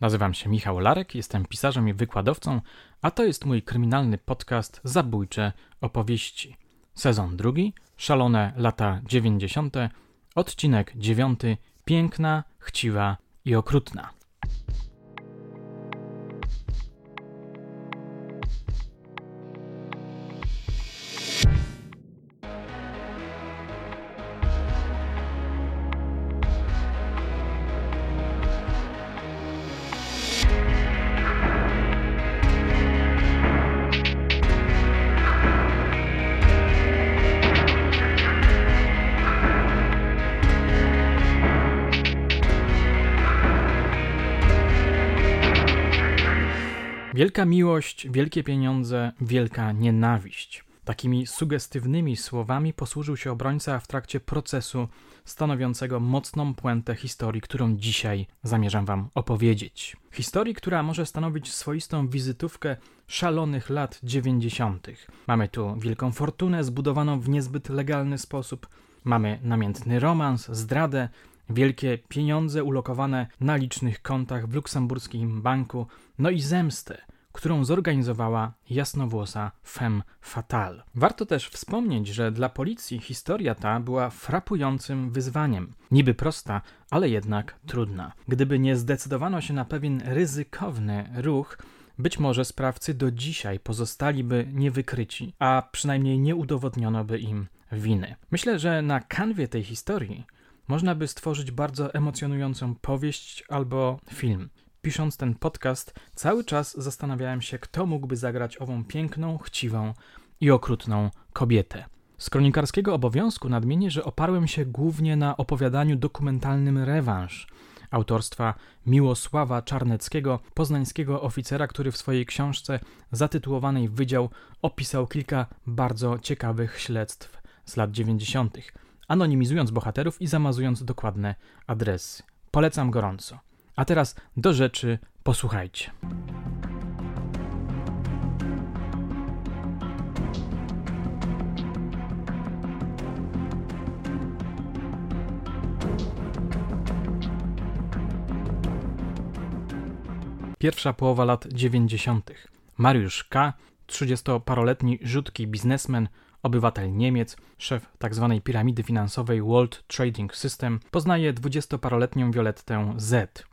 Nazywam się Michał Larek, jestem pisarzem i wykładowcą, a to jest mój kryminalny podcast Zabójcze opowieści. Sezon drugi, szalone lata dziewięćdziesiąte, odcinek dziewiąty, piękna, chciwa i okrutna. Wielka miłość, wielkie pieniądze, wielka nienawiść. Takimi sugestywnymi słowami posłużył się obrońca w trakcie procesu stanowiącego mocną puentę historii, którą dzisiaj zamierzam Wam opowiedzieć. Historii, która może stanowić swoistą wizytówkę szalonych lat 90. Mamy tu wielką fortunę zbudowaną w niezbyt legalny sposób, mamy namiętny romans, zdradę, wielkie pieniądze ulokowane na licznych kontach w luksemburskim banku, no i zemstę, którą zorganizowała jasnowłosa femme fatale. Warto też wspomnieć, że dla policji historia ta była frapującym wyzwaniem. Niby prosta, ale jednak trudna. Gdyby nie zdecydowano się na pewien ryzykowny ruch, być może sprawcy do dzisiaj pozostaliby niewykryci, a przynajmniej nie udowodniono by im winy. Myślę, że na kanwie tej historii można by stworzyć bardzo emocjonującą powieść albo film. Pisząc ten podcast, cały czas zastanawiałem się, kto mógłby zagrać ową piękną, chciwą i okrutną kobietę. Z kronikarskiego obowiązku nadmienię, że oparłem się głównie na opowiadaniu dokumentalnym Rewanż autorstwa Miłosława Czarneckiego, poznańskiego oficera, który w swojej książce zatytułowanej Wydział opisał kilka bardzo ciekawych śledztw z lat 90., anonimizując bohaterów i zamazując dokładne adresy. Polecam gorąco. A teraz do rzeczy posłuchajcie. Pierwsza połowa lat 90. Mariusz K., 30-paroletni rzutki biznesmen, obywatel Niemiec, szef tzw. Piramidy finansowej World Trading System, poznaje 20-paroletnią Violettę Z.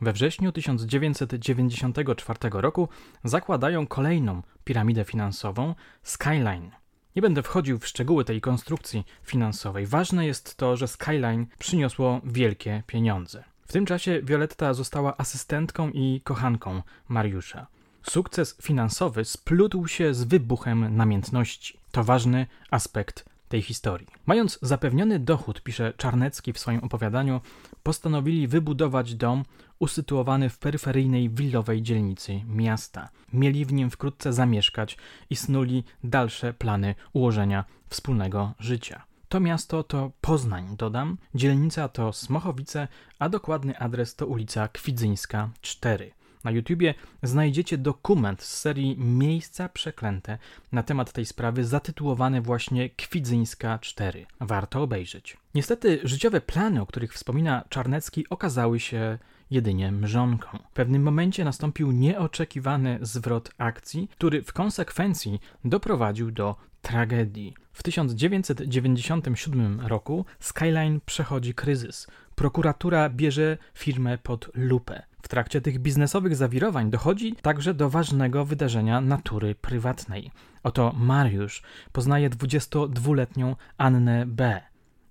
We wrześniu 1994 roku zakładają kolejną piramidę finansową Skyline. Nie będę wchodził w szczegóły tej konstrukcji finansowej. Ważne jest to, że Skyline przyniosło wielkie pieniądze. W tym czasie Violetta została asystentką i kochanką Mariusza. Sukces finansowy splótł się z wybuchem namiętności. To ważny aspekt tej historii. Mając zapewniony dochód, pisze Czarnecki w swoim opowiadaniu, postanowili wybudować dom usytuowany w peryferyjnej willowej dzielnicy miasta. Mieli w nim wkrótce zamieszkać i snuli dalsze plany ułożenia wspólnego życia. To miasto to Poznań, dodam, dzielnica to Smochowice, a dokładny adres to ulica Kwidzyńska 4. Na YouTubie znajdziecie dokument z serii Miejsca Przeklęte na temat tej sprawy zatytułowany właśnie Kwidzyńska 4. Warto obejrzeć. Niestety życiowe plany, o których wspomina Czarnecki, okazały się jedynie mrzonką. W pewnym momencie nastąpił nieoczekiwany zwrot akcji, który w konsekwencji doprowadził do tragedii. W 1997 roku Skyline przechodzi kryzys. Prokuratura bierze firmę pod lupę. W trakcie tych biznesowych zawirowań dochodzi także do ważnego wydarzenia natury prywatnej. Oto Mariusz poznaje 22-letnią Annę B.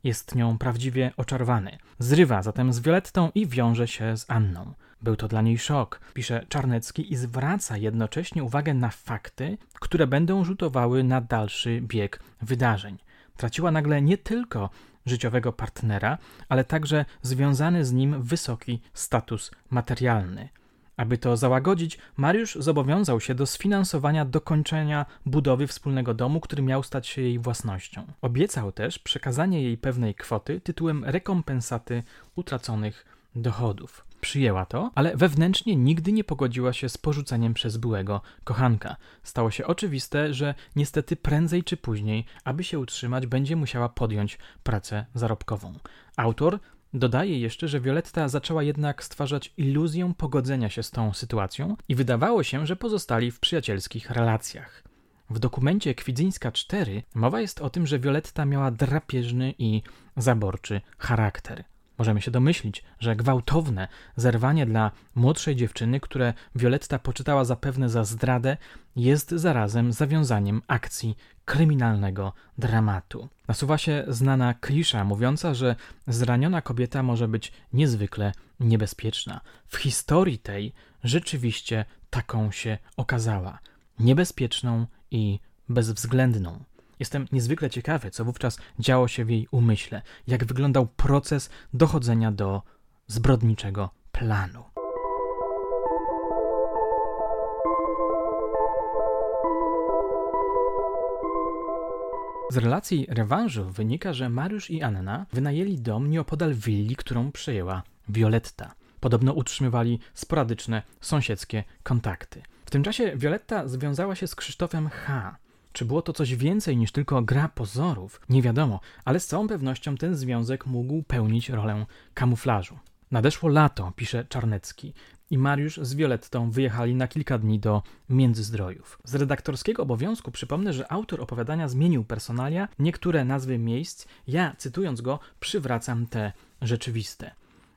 Jest nią prawdziwie oczarowany. Zrywa zatem z Violettą i wiąże się z Anną. Był to dla niej szok, pisze Czarnecki i zwraca jednocześnie uwagę na fakty, które będą rzutowały na dalszy bieg wydarzeń. Traciła nagle nie tylko życiowego partnera, ale także związany z nim wysoki status materialny. Aby to załagodzić, Mariusz zobowiązał się do sfinansowania dokończenia budowy wspólnego domu, który miał stać się jej własnością. Obiecał też przekazanie jej pewnej kwoty tytułem rekompensaty utraconych dochodów. Przyjęła to, ale wewnętrznie nigdy nie pogodziła się z porzuceniem przez byłego kochanka. Stało się oczywiste, że niestety prędzej czy później, aby się utrzymać, będzie musiała podjąć pracę zarobkową. Autor Dodaje jeszcze, że Violetta zaczęła jednak stwarzać iluzję pogodzenia się z tą sytuacją i wydawało się, że pozostali w przyjacielskich relacjach. W dokumencie Kwidzyńska 4 mowa jest o tym, że Violetta miała drapieżny i zaborczy charakter. Możemy się domyślić, że gwałtowne zerwanie dla młodszej dziewczyny, które Violetta poczytała zapewne za zdradę, jest zarazem zawiązaniem akcji kryminalnego dramatu. Nasuwa się znana klisza mówiąca, że zraniona kobieta może być niezwykle niebezpieczna. W historii tej rzeczywiście taką się okazała. Niebezpieczną i bezwzględną. Jestem niezwykle ciekawy, co wówczas działo się w jej umyśle, jak wyglądał proces dochodzenia do zbrodniczego planu. Z relacji rewanżu wynika, że Mariusz i Anna wynajęli dom nieopodal willi, którą przejęła Violetta. Podobno utrzymywali sporadyczne sąsiedzkie kontakty. W tym czasie Violetta związała się z Krzysztofem H., czy było to coś więcej niż tylko gra pozorów? Nie wiadomo, ale z całą pewnością ten związek mógł pełnić rolę kamuflażu. Nadeszło lato, pisze Czarnecki, i Mariusz z Violettą wyjechali na kilka dni do Międzyzdrojów. Z redaktorskiego obowiązku przypomnę, że autor opowiadania zmienił personalia, niektóre nazwy miejsc, ja cytując go, przywracam te rzeczywiste.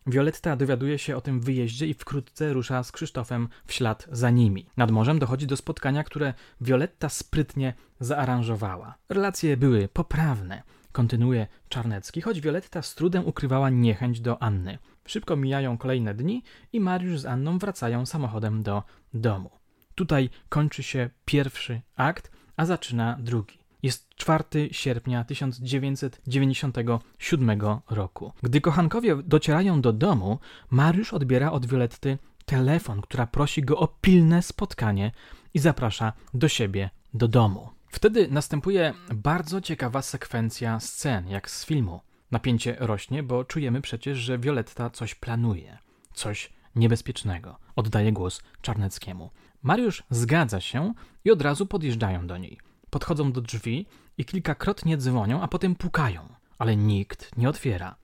Violetta dowiaduje się o tym wyjeździe i wkrótce rusza z Krzysztofem w ślad za nimi. Nad morzem dochodzi do spotkania, które Violetta sprytnie zaaranżowała. Relacje były poprawne, kontynuuje Czarnecki, choć Violetta z trudem ukrywała niechęć do Anny. Szybko mijają kolejne dni i Mariusz z Anną wracają samochodem do domu. Tutaj kończy się pierwszy akt, a zaczyna drugi. Jest 4 sierpnia 1997 roku. Gdy kochankowie docierają do domu, Mariusz odbiera od Violetty telefon, która prosi go o pilne spotkanie i zaprasza do siebie do domu. Wtedy następuje bardzo ciekawa sekwencja scen, jak z filmu. Napięcie rośnie, bo czujemy przecież, że Violetta coś planuje, coś niebezpiecznego. Oddaje głos Czarneckiemu. Mariusz zgadza się i od razu podjeżdżają do niej podchodzą do drzwi i kilkakrotnie dzwonią, a potem pukają, ale nikt nie otwiera.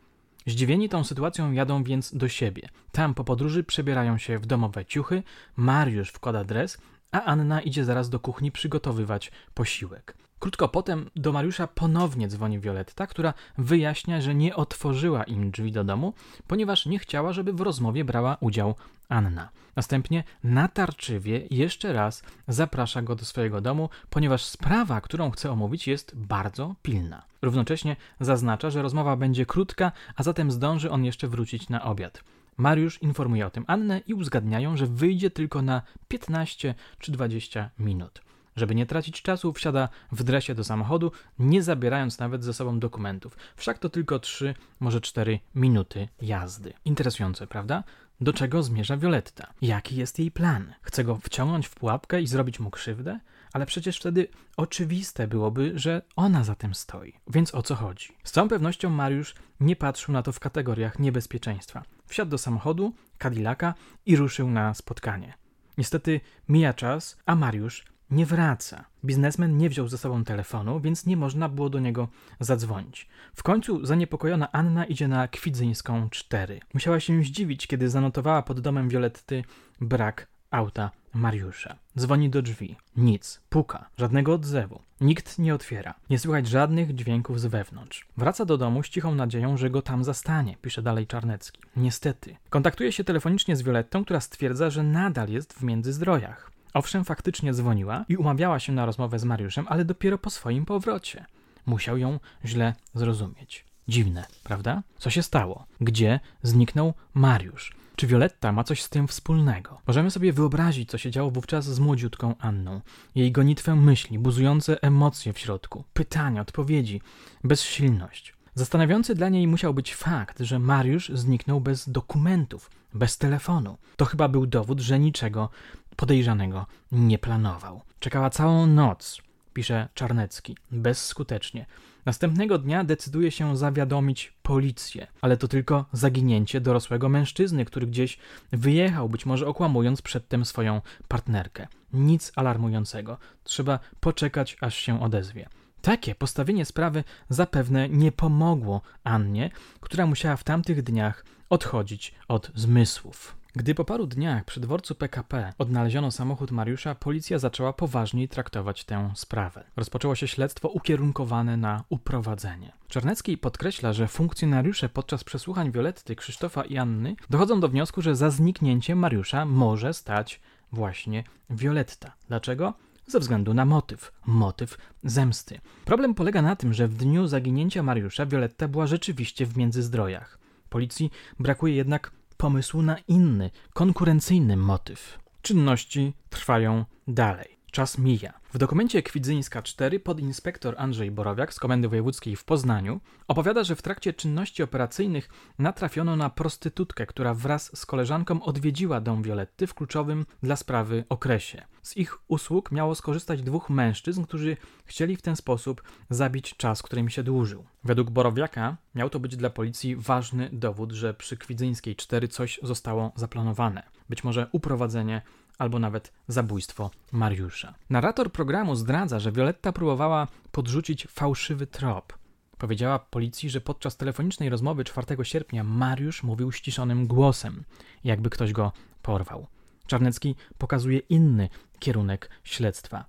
Zdziwieni tą sytuacją jadą więc do siebie. Tam po podróży przebierają się w domowe ciuchy, Mariusz wkłada dres, a Anna idzie zaraz do kuchni przygotowywać posiłek. Krótko potem do Mariusza ponownie dzwoni Violetta, która wyjaśnia, że nie otworzyła im drzwi do domu, ponieważ nie chciała, żeby w rozmowie brała udział Anna. Następnie natarczywie jeszcze raz zaprasza go do swojego domu, ponieważ sprawa, którą chce omówić, jest bardzo pilna. Równocześnie zaznacza, że rozmowa będzie krótka, a zatem zdąży on jeszcze wrócić na obiad. Mariusz informuje o tym Annę i uzgadniają, że wyjdzie tylko na 15 czy 20 minut. Żeby nie tracić czasu, wsiada w dresie do samochodu, nie zabierając nawet ze sobą dokumentów. Wszak to tylko 3, może 4 minuty jazdy. Interesujące, prawda? Do czego zmierza Violetta? Jaki jest jej plan? Chce go wciągnąć w pułapkę i zrobić mu krzywdę? Ale przecież wtedy oczywiste byłoby, że ona za tym stoi. Więc o co chodzi? Z całą pewnością Mariusz nie patrzył na to w kategoriach niebezpieczeństwa. Wsiadł do samochodu, Cadillaca i ruszył na spotkanie. Niestety mija czas, a Mariusz nie wraca. Biznesmen nie wziął ze sobą telefonu, więc nie można było do niego zadzwonić. W końcu zaniepokojona Anna idzie na Kwidzyńską 4. Musiała się zdziwić, kiedy zanotowała pod domem Violetty brak auta Mariusza. Dzwoni do drzwi. Nic. Puka. Żadnego odzewu. Nikt nie otwiera. Nie słychać żadnych dźwięków z wewnątrz. Wraca do domu z cichą nadzieją, że go tam zastanie, pisze dalej Czarnecki. Niestety. Kontaktuje się telefonicznie z Violettą, która stwierdza, że nadal jest w Międzyzdrojach. Owszem, faktycznie dzwoniła i umawiała się na rozmowę z Mariuszem, ale dopiero po swoim powrocie. Musiał ją źle zrozumieć. Dziwne, prawda? Co się stało? Gdzie zniknął Mariusz? Czy Violetta ma coś z tym wspólnego? Możemy sobie wyobrazić, co się działo wówczas z młodziutką Anną. Jej gonitwę myśli, buzujące emocje w środku, pytania, odpowiedzi, bezsilność. Zastanawiający dla niej musiał być fakt, że Mariusz zniknął bez dokumentów, bez telefonu. To chyba był dowód, że niczego podejrzanego nie planował. Czekała całą noc, pisze Czarnecki, bezskutecznie. Następnego dnia decyduje się zawiadomić policję, ale to tylko zaginięcie dorosłego mężczyzny, który gdzieś wyjechał, być może okłamując przedtem swoją partnerkę. Nic alarmującego. Trzeba poczekać, aż się odezwie. Takie postawienie sprawy zapewne nie pomogło Annie, która musiała w tamtych dniach odchodzić od zmysłów. Gdy po paru dniach przy dworcu PKP odnaleziono samochód Mariusza, policja zaczęła poważniej traktować tę sprawę. Rozpoczęło się śledztwo ukierunkowane na uprowadzenie. Czarnecki podkreśla, że funkcjonariusze podczas przesłuchań Violetty, Krzysztofa i Anny dochodzą do wniosku, że za zniknięciem Mariusza może stać właśnie Violetta. Dlaczego? ze względu na motyw motyw zemsty. Problem polega na tym, że w dniu zaginięcia Mariusza Violetta była rzeczywiście w międzyzdrojach. Policji brakuje jednak pomysłu na inny, konkurencyjny motyw. Czynności trwają dalej. Czas mija. W dokumencie Kwidzyńska 4 podinspektor Andrzej Borowiak z Komendy Wojewódzkiej w Poznaniu opowiada, że w trakcie czynności operacyjnych natrafiono na prostytutkę, która wraz z koleżanką odwiedziła dom Violetty w kluczowym dla sprawy okresie. Z ich usług miało skorzystać dwóch mężczyzn, którzy chcieli w ten sposób zabić czas, który im się dłużył. Według Borowiaka miał to być dla policji ważny dowód, że przy Kwidzyńskiej 4 coś zostało zaplanowane. Być może uprowadzenie albo nawet zabójstwo Mariusza. Narrator programu zdradza, że Violetta próbowała podrzucić fałszywy trop. Powiedziała policji, że podczas telefonicznej rozmowy 4 sierpnia Mariusz mówił ściszonym głosem, jakby ktoś go porwał. Czarnecki pokazuje inny kierunek śledztwa.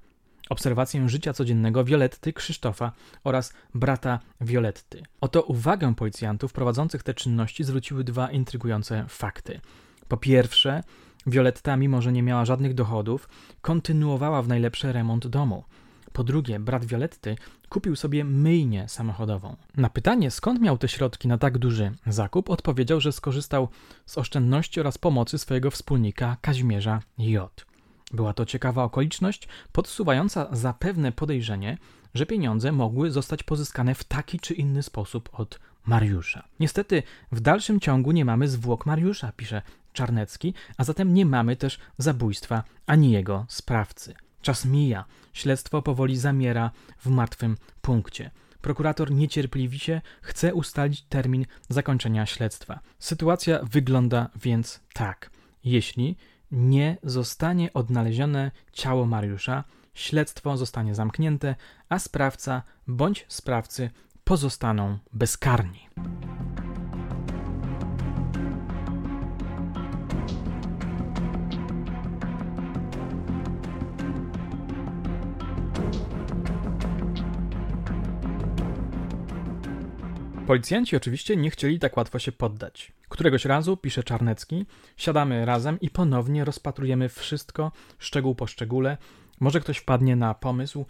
Obserwację życia codziennego Violetty, Krzysztofa oraz brata Violetty. Oto uwagę policjantów prowadzących te czynności zwróciły dwa intrygujące fakty. Po pierwsze, Violetta, mimo że nie miała żadnych dochodów, kontynuowała w najlepsze remont domu. Po drugie, brat Violetty kupił sobie myjnię samochodową. Na pytanie, skąd miał te środki na tak duży zakup, odpowiedział, że skorzystał z oszczędności oraz pomocy swojego wspólnika Kazimierza J. Była to ciekawa okoliczność, podsuwająca zapewne podejrzenie, że pieniądze mogły zostać pozyskane w taki czy inny sposób od Mariusza. Niestety, w dalszym ciągu nie mamy zwłok Mariusza, pisze Czarnecki, a zatem nie mamy też zabójstwa ani jego sprawcy. Czas mija, śledztwo powoli zamiera w martwym punkcie. Prokurator niecierpliwi się, chce ustalić termin zakończenia śledztwa. Sytuacja wygląda więc tak. Jeśli nie zostanie odnalezione ciało Mariusza, śledztwo zostanie zamknięte, a sprawca bądź sprawcy pozostaną bezkarni. Policjanci oczywiście nie chcieli tak łatwo się poddać. Któregoś razu, pisze Czarnecki, siadamy razem i ponownie rozpatrujemy wszystko, szczegół po szczególe. Może ktoś wpadnie na pomysł,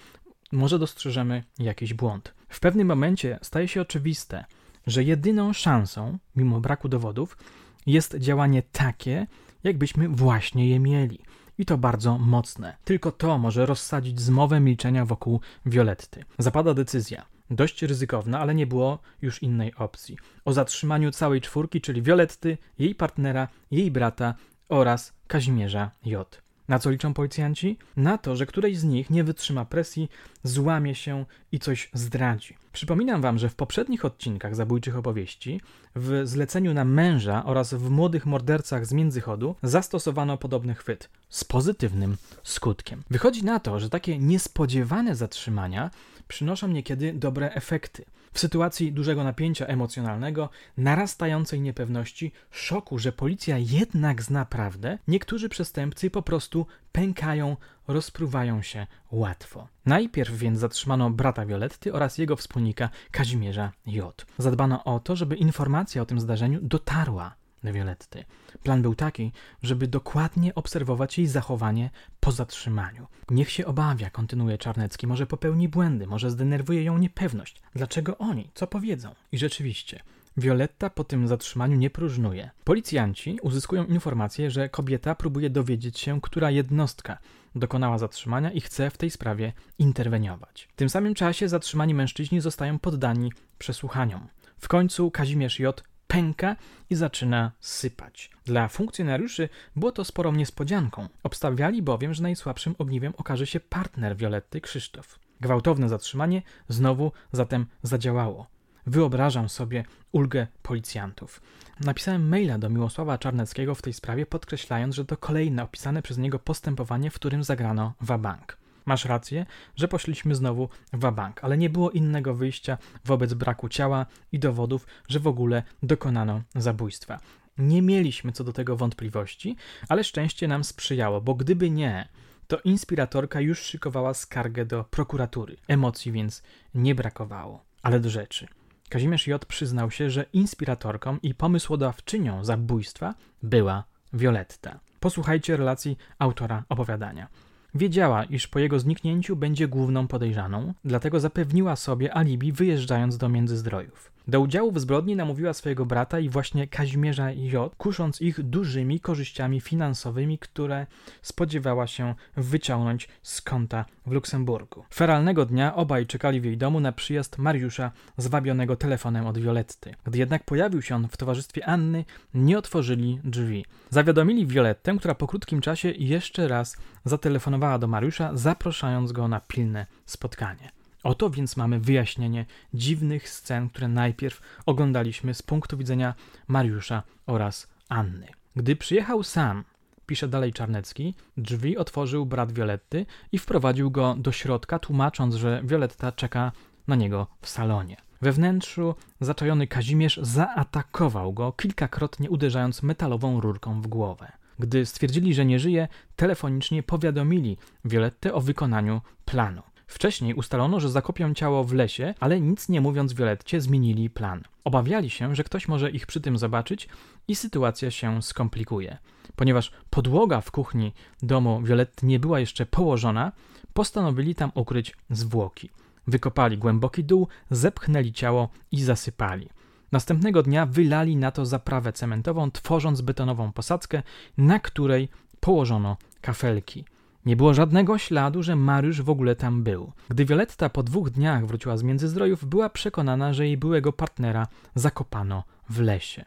może dostrzeżemy jakiś błąd. W pewnym momencie staje się oczywiste, że jedyną szansą, mimo braku dowodów, jest działanie takie, jakbyśmy właśnie je mieli. I to bardzo mocne. Tylko to może rozsadzić zmowę milczenia wokół Violetty. Zapada decyzja dość ryzykowna, ale nie było już innej opcji. O zatrzymaniu całej czwórki, czyli Violetty, jej partnera, jej brata oraz Kazimierza J. Na co liczą policjanci? Na to, że któryś z nich nie wytrzyma presji, złamie się i coś zdradzi. Przypominam wam, że w poprzednich odcinkach zabójczych opowieści, w zleceniu na męża oraz w młodych mordercach z międzychodu zastosowano podobny chwyt z pozytywnym skutkiem. Wychodzi na to, że takie niespodziewane zatrzymania przynoszą niekiedy dobre efekty. W sytuacji dużego napięcia emocjonalnego, narastającej niepewności, szoku, że policja jednak zna prawdę, niektórzy przestępcy po prostu pękają, rozpruwają się łatwo. Najpierw więc zatrzymano brata Violetty oraz jego wspólnika Kazimierza J. Zadbano o to, żeby informacja o tym zdarzeniu dotarła do Violetty. Plan był taki, żeby dokładnie obserwować jej zachowanie po zatrzymaniu. Niech się obawia, kontynuuje Czarnecki, może popełni błędy, może zdenerwuje ją niepewność. Dlaczego oni? Co powiedzą? I rzeczywiście, Violetta po tym zatrzymaniu nie próżnuje. Policjanci uzyskują informację, że kobieta próbuje dowiedzieć się, która jednostka dokonała zatrzymania i chce w tej sprawie interweniować. W tym samym czasie zatrzymani mężczyźni zostają poddani przesłuchaniom. W końcu Kazimierz J pęka i zaczyna sypać. Dla funkcjonariuszy było to sporą niespodzianką. Obstawiali bowiem, że najsłabszym ogniwem okaże się partner Violetty Krzysztof. Gwałtowne zatrzymanie znowu zatem zadziałało. Wyobrażam sobie ulgę policjantów. Napisałem maila do Miłosława Czarneckiego w tej sprawie, podkreślając, że to kolejne opisane przez niego postępowanie, w którym zagrano wabank. Masz rację, że poszliśmy znowu w bank, ale nie było innego wyjścia wobec braku ciała i dowodów, że w ogóle dokonano zabójstwa. Nie mieliśmy co do tego wątpliwości, ale szczęście nam sprzyjało, bo gdyby nie, to inspiratorka już szykowała skargę do prokuratury. Emocji więc nie brakowało. Ale do rzeczy. Kazimierz J. przyznał się, że inspiratorką i pomysłodawczynią zabójstwa była Violetta. Posłuchajcie relacji autora opowiadania. Wiedziała, iż po jego zniknięciu będzie główną podejrzaną, dlatego zapewniła sobie alibi wyjeżdżając do Międzyzdrojów. Do udziału w zbrodni namówiła swojego brata i właśnie Kazimierza J., kusząc ich dużymi korzyściami finansowymi, które spodziewała się wyciągnąć z konta w Luksemburgu. Feralnego dnia obaj czekali w jej domu na przyjazd Mariusza, zwabionego telefonem od Violetty. Gdy jednak pojawił się on w towarzystwie Anny, nie otworzyli drzwi. Zawiadomili Violettę, która po krótkim czasie jeszcze raz zatelefonowała do Mariusza, zapraszając go na pilne spotkanie. Oto więc mamy wyjaśnienie dziwnych scen, które najpierw oglądaliśmy z punktu widzenia Mariusza oraz Anny. Gdy przyjechał sam, pisze dalej Czarnecki, drzwi otworzył brat Violetty i wprowadził go do środka, tłumacząc, że Violetta czeka na niego w salonie. We wnętrzu zaczajony Kazimierz zaatakował go, kilkakrotnie uderzając metalową rurką w głowę. Gdy stwierdzili, że nie żyje, telefonicznie powiadomili Violettę o wykonaniu planu. Wcześniej ustalono, że zakopią ciało w lesie, ale nic nie mówiąc Violetcie zmienili plan. Obawiali się, że ktoś może ich przy tym zobaczyć i sytuacja się skomplikuje. Ponieważ podłoga w kuchni domu Violetty nie była jeszcze położona, postanowili tam ukryć zwłoki. Wykopali głęboki dół, zepchnęli ciało i zasypali. Następnego dnia wylali na to zaprawę cementową, tworząc betonową posadzkę, na której położono kafelki. Nie było żadnego śladu, że Mariusz w ogóle tam był. Gdy Violetta po dwóch dniach wróciła z Międzyzdrojów, była przekonana, że jej byłego partnera zakopano w lesie.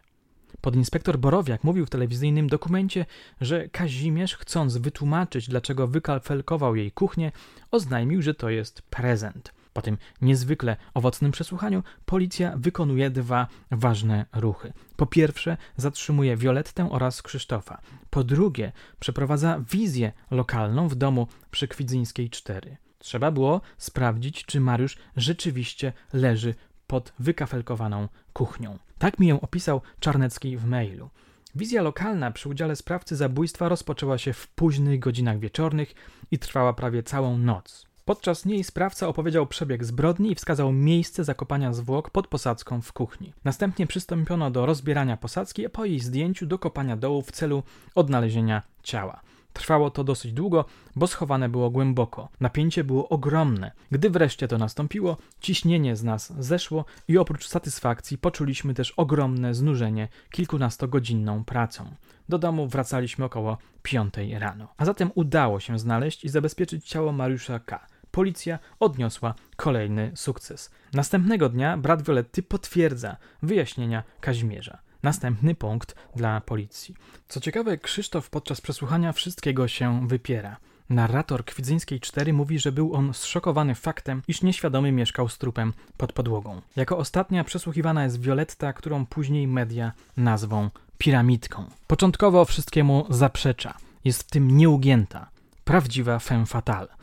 Podinspektor Borowiak mówił w telewizyjnym dokumencie, że Kazimierz, chcąc wytłumaczyć, dlaczego wykalfelkował jej kuchnię, oznajmił, że to jest prezent. Po tym niezwykle owocnym przesłuchaniu policja wykonuje dwa ważne ruchy. Po pierwsze, zatrzymuje Violettę oraz Krzysztofa. Po drugie, przeprowadza wizję lokalną w domu przy Kwidzyńskiej 4. Trzeba było sprawdzić, czy Mariusz rzeczywiście leży pod wykafelkowaną kuchnią. Tak mi ją opisał Czarnecki w mailu. Wizja lokalna przy udziale sprawcy zabójstwa rozpoczęła się w późnych godzinach wieczornych i trwała prawie całą noc. Podczas niej sprawca opowiedział przebieg zbrodni i wskazał miejsce zakopania zwłok pod posadzką w kuchni. Następnie przystąpiono do rozbierania posadzki, a po jej zdjęciu do kopania dołu w celu odnalezienia ciała. Trwało to dosyć długo, bo schowane było głęboko. Napięcie było ogromne. Gdy wreszcie to nastąpiło, ciśnienie z nas zeszło i oprócz satysfakcji poczuliśmy też ogromne znużenie kilkunastogodzinną pracą. Do domu wracaliśmy około piątej rano. A zatem udało się znaleźć i zabezpieczyć ciało Mariusza K. Policja odniosła kolejny sukces. Następnego dnia brat Violetty potwierdza wyjaśnienia Kazimierza. Następny punkt dla policji. Co ciekawe, Krzysztof podczas przesłuchania wszystkiego się wypiera. Narrator Kwidzyńskiej 4 mówi, że był on zszokowany faktem, iż nieświadomy mieszkał z trupem pod podłogą. Jako ostatnia przesłuchiwana jest Violetta, którą później media nazwą piramidką. Początkowo wszystkiemu zaprzecza. Jest w tym nieugięta. Prawdziwa femme fatale.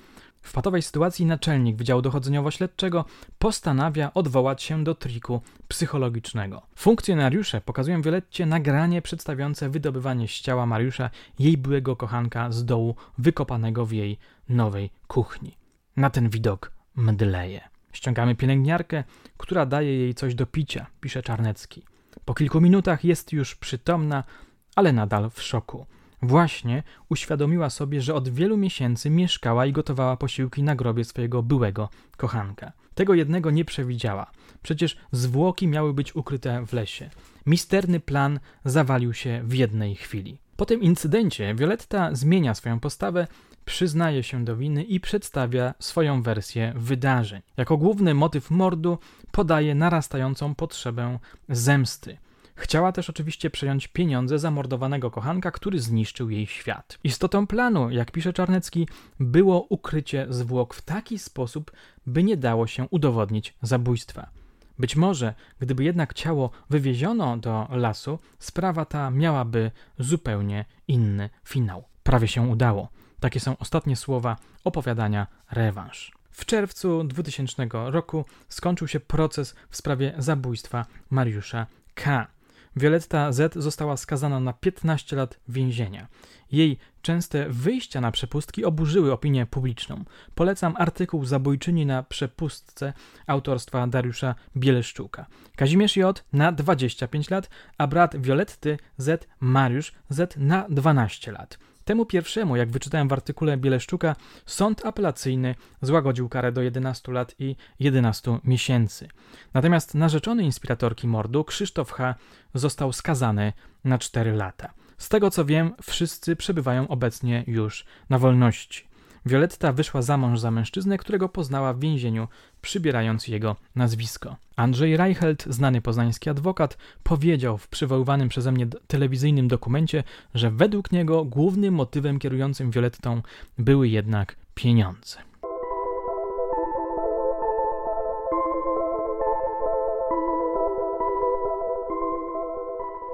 W patowej sytuacji naczelnik Wydziału Dochodzeniowo-Śledczego postanawia odwołać się do triku psychologicznego. Funkcjonariusze pokazują Violetcie nagranie przedstawiające wydobywanie z ciała Mariusza jej byłego kochanka z dołu wykopanego w jej nowej kuchni. Na ten widok mdleje. Ściągamy pielęgniarkę, która daje jej coś do picia, pisze Czarnecki. Po kilku minutach jest już przytomna, ale nadal w szoku. Właśnie uświadomiła sobie, że od wielu miesięcy mieszkała i gotowała posiłki na grobie swojego byłego kochanka. Tego jednego nie przewidziała. Przecież zwłoki miały być ukryte w lesie. Misterny plan zawalił się w jednej chwili. Po tym incydencie Violetta zmienia swoją postawę, przyznaje się do winy i przedstawia swoją wersję wydarzeń. Jako główny motyw mordu podaje narastającą potrzebę zemsty. Chciała też oczywiście przejąć pieniądze zamordowanego kochanka, który zniszczył jej świat. Istotą planu, jak pisze Czarnecki, było ukrycie zwłok w taki sposób, by nie dało się udowodnić zabójstwa. Być może, gdyby jednak ciało wywieziono do lasu, sprawa ta miałaby zupełnie inny finał. Prawie się udało. Takie są ostatnie słowa opowiadania Rewanż. W czerwcu 2000 roku skończył się proces w sprawie zabójstwa Mariusza K. Violetta Z została skazana na 15 lat więzienia. Jej częste wyjścia na przepustki oburzyły opinię publiczną. Polecam artykuł Zabójczyni na przepustce autorstwa Dariusza Bieleszczuka. Kazimierz J. na 25 lat, a brat Violetty Z. Mariusz Z. na 12 lat. Temu pierwszemu, jak wyczytałem w artykule Bieleszczuka, sąd apelacyjny złagodził karę do 11 lat i 11 miesięcy. Natomiast narzeczony inspiratorki mordu, Krzysztof H., został skazany na 4 lata. Z tego co wiem, wszyscy przebywają obecnie już na wolności. Violetta wyszła za mąż za mężczyznę, którego poznała w więzieniu, przybierając jego nazwisko. Andrzej Reichelt, znany poznański adwokat, powiedział w przywoływanym przeze mnie telewizyjnym dokumencie, że według niego głównym motywem kierującym Violettą były jednak pieniądze.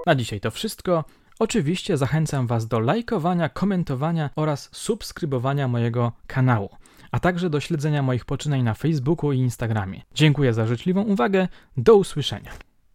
Na dzisiaj to wszystko. Oczywiście zachęcam Was do lajkowania, komentowania oraz subskrybowania mojego kanału, a także do śledzenia moich poczynań na Facebooku i Instagramie. Dziękuję za życzliwą uwagę. Do usłyszenia.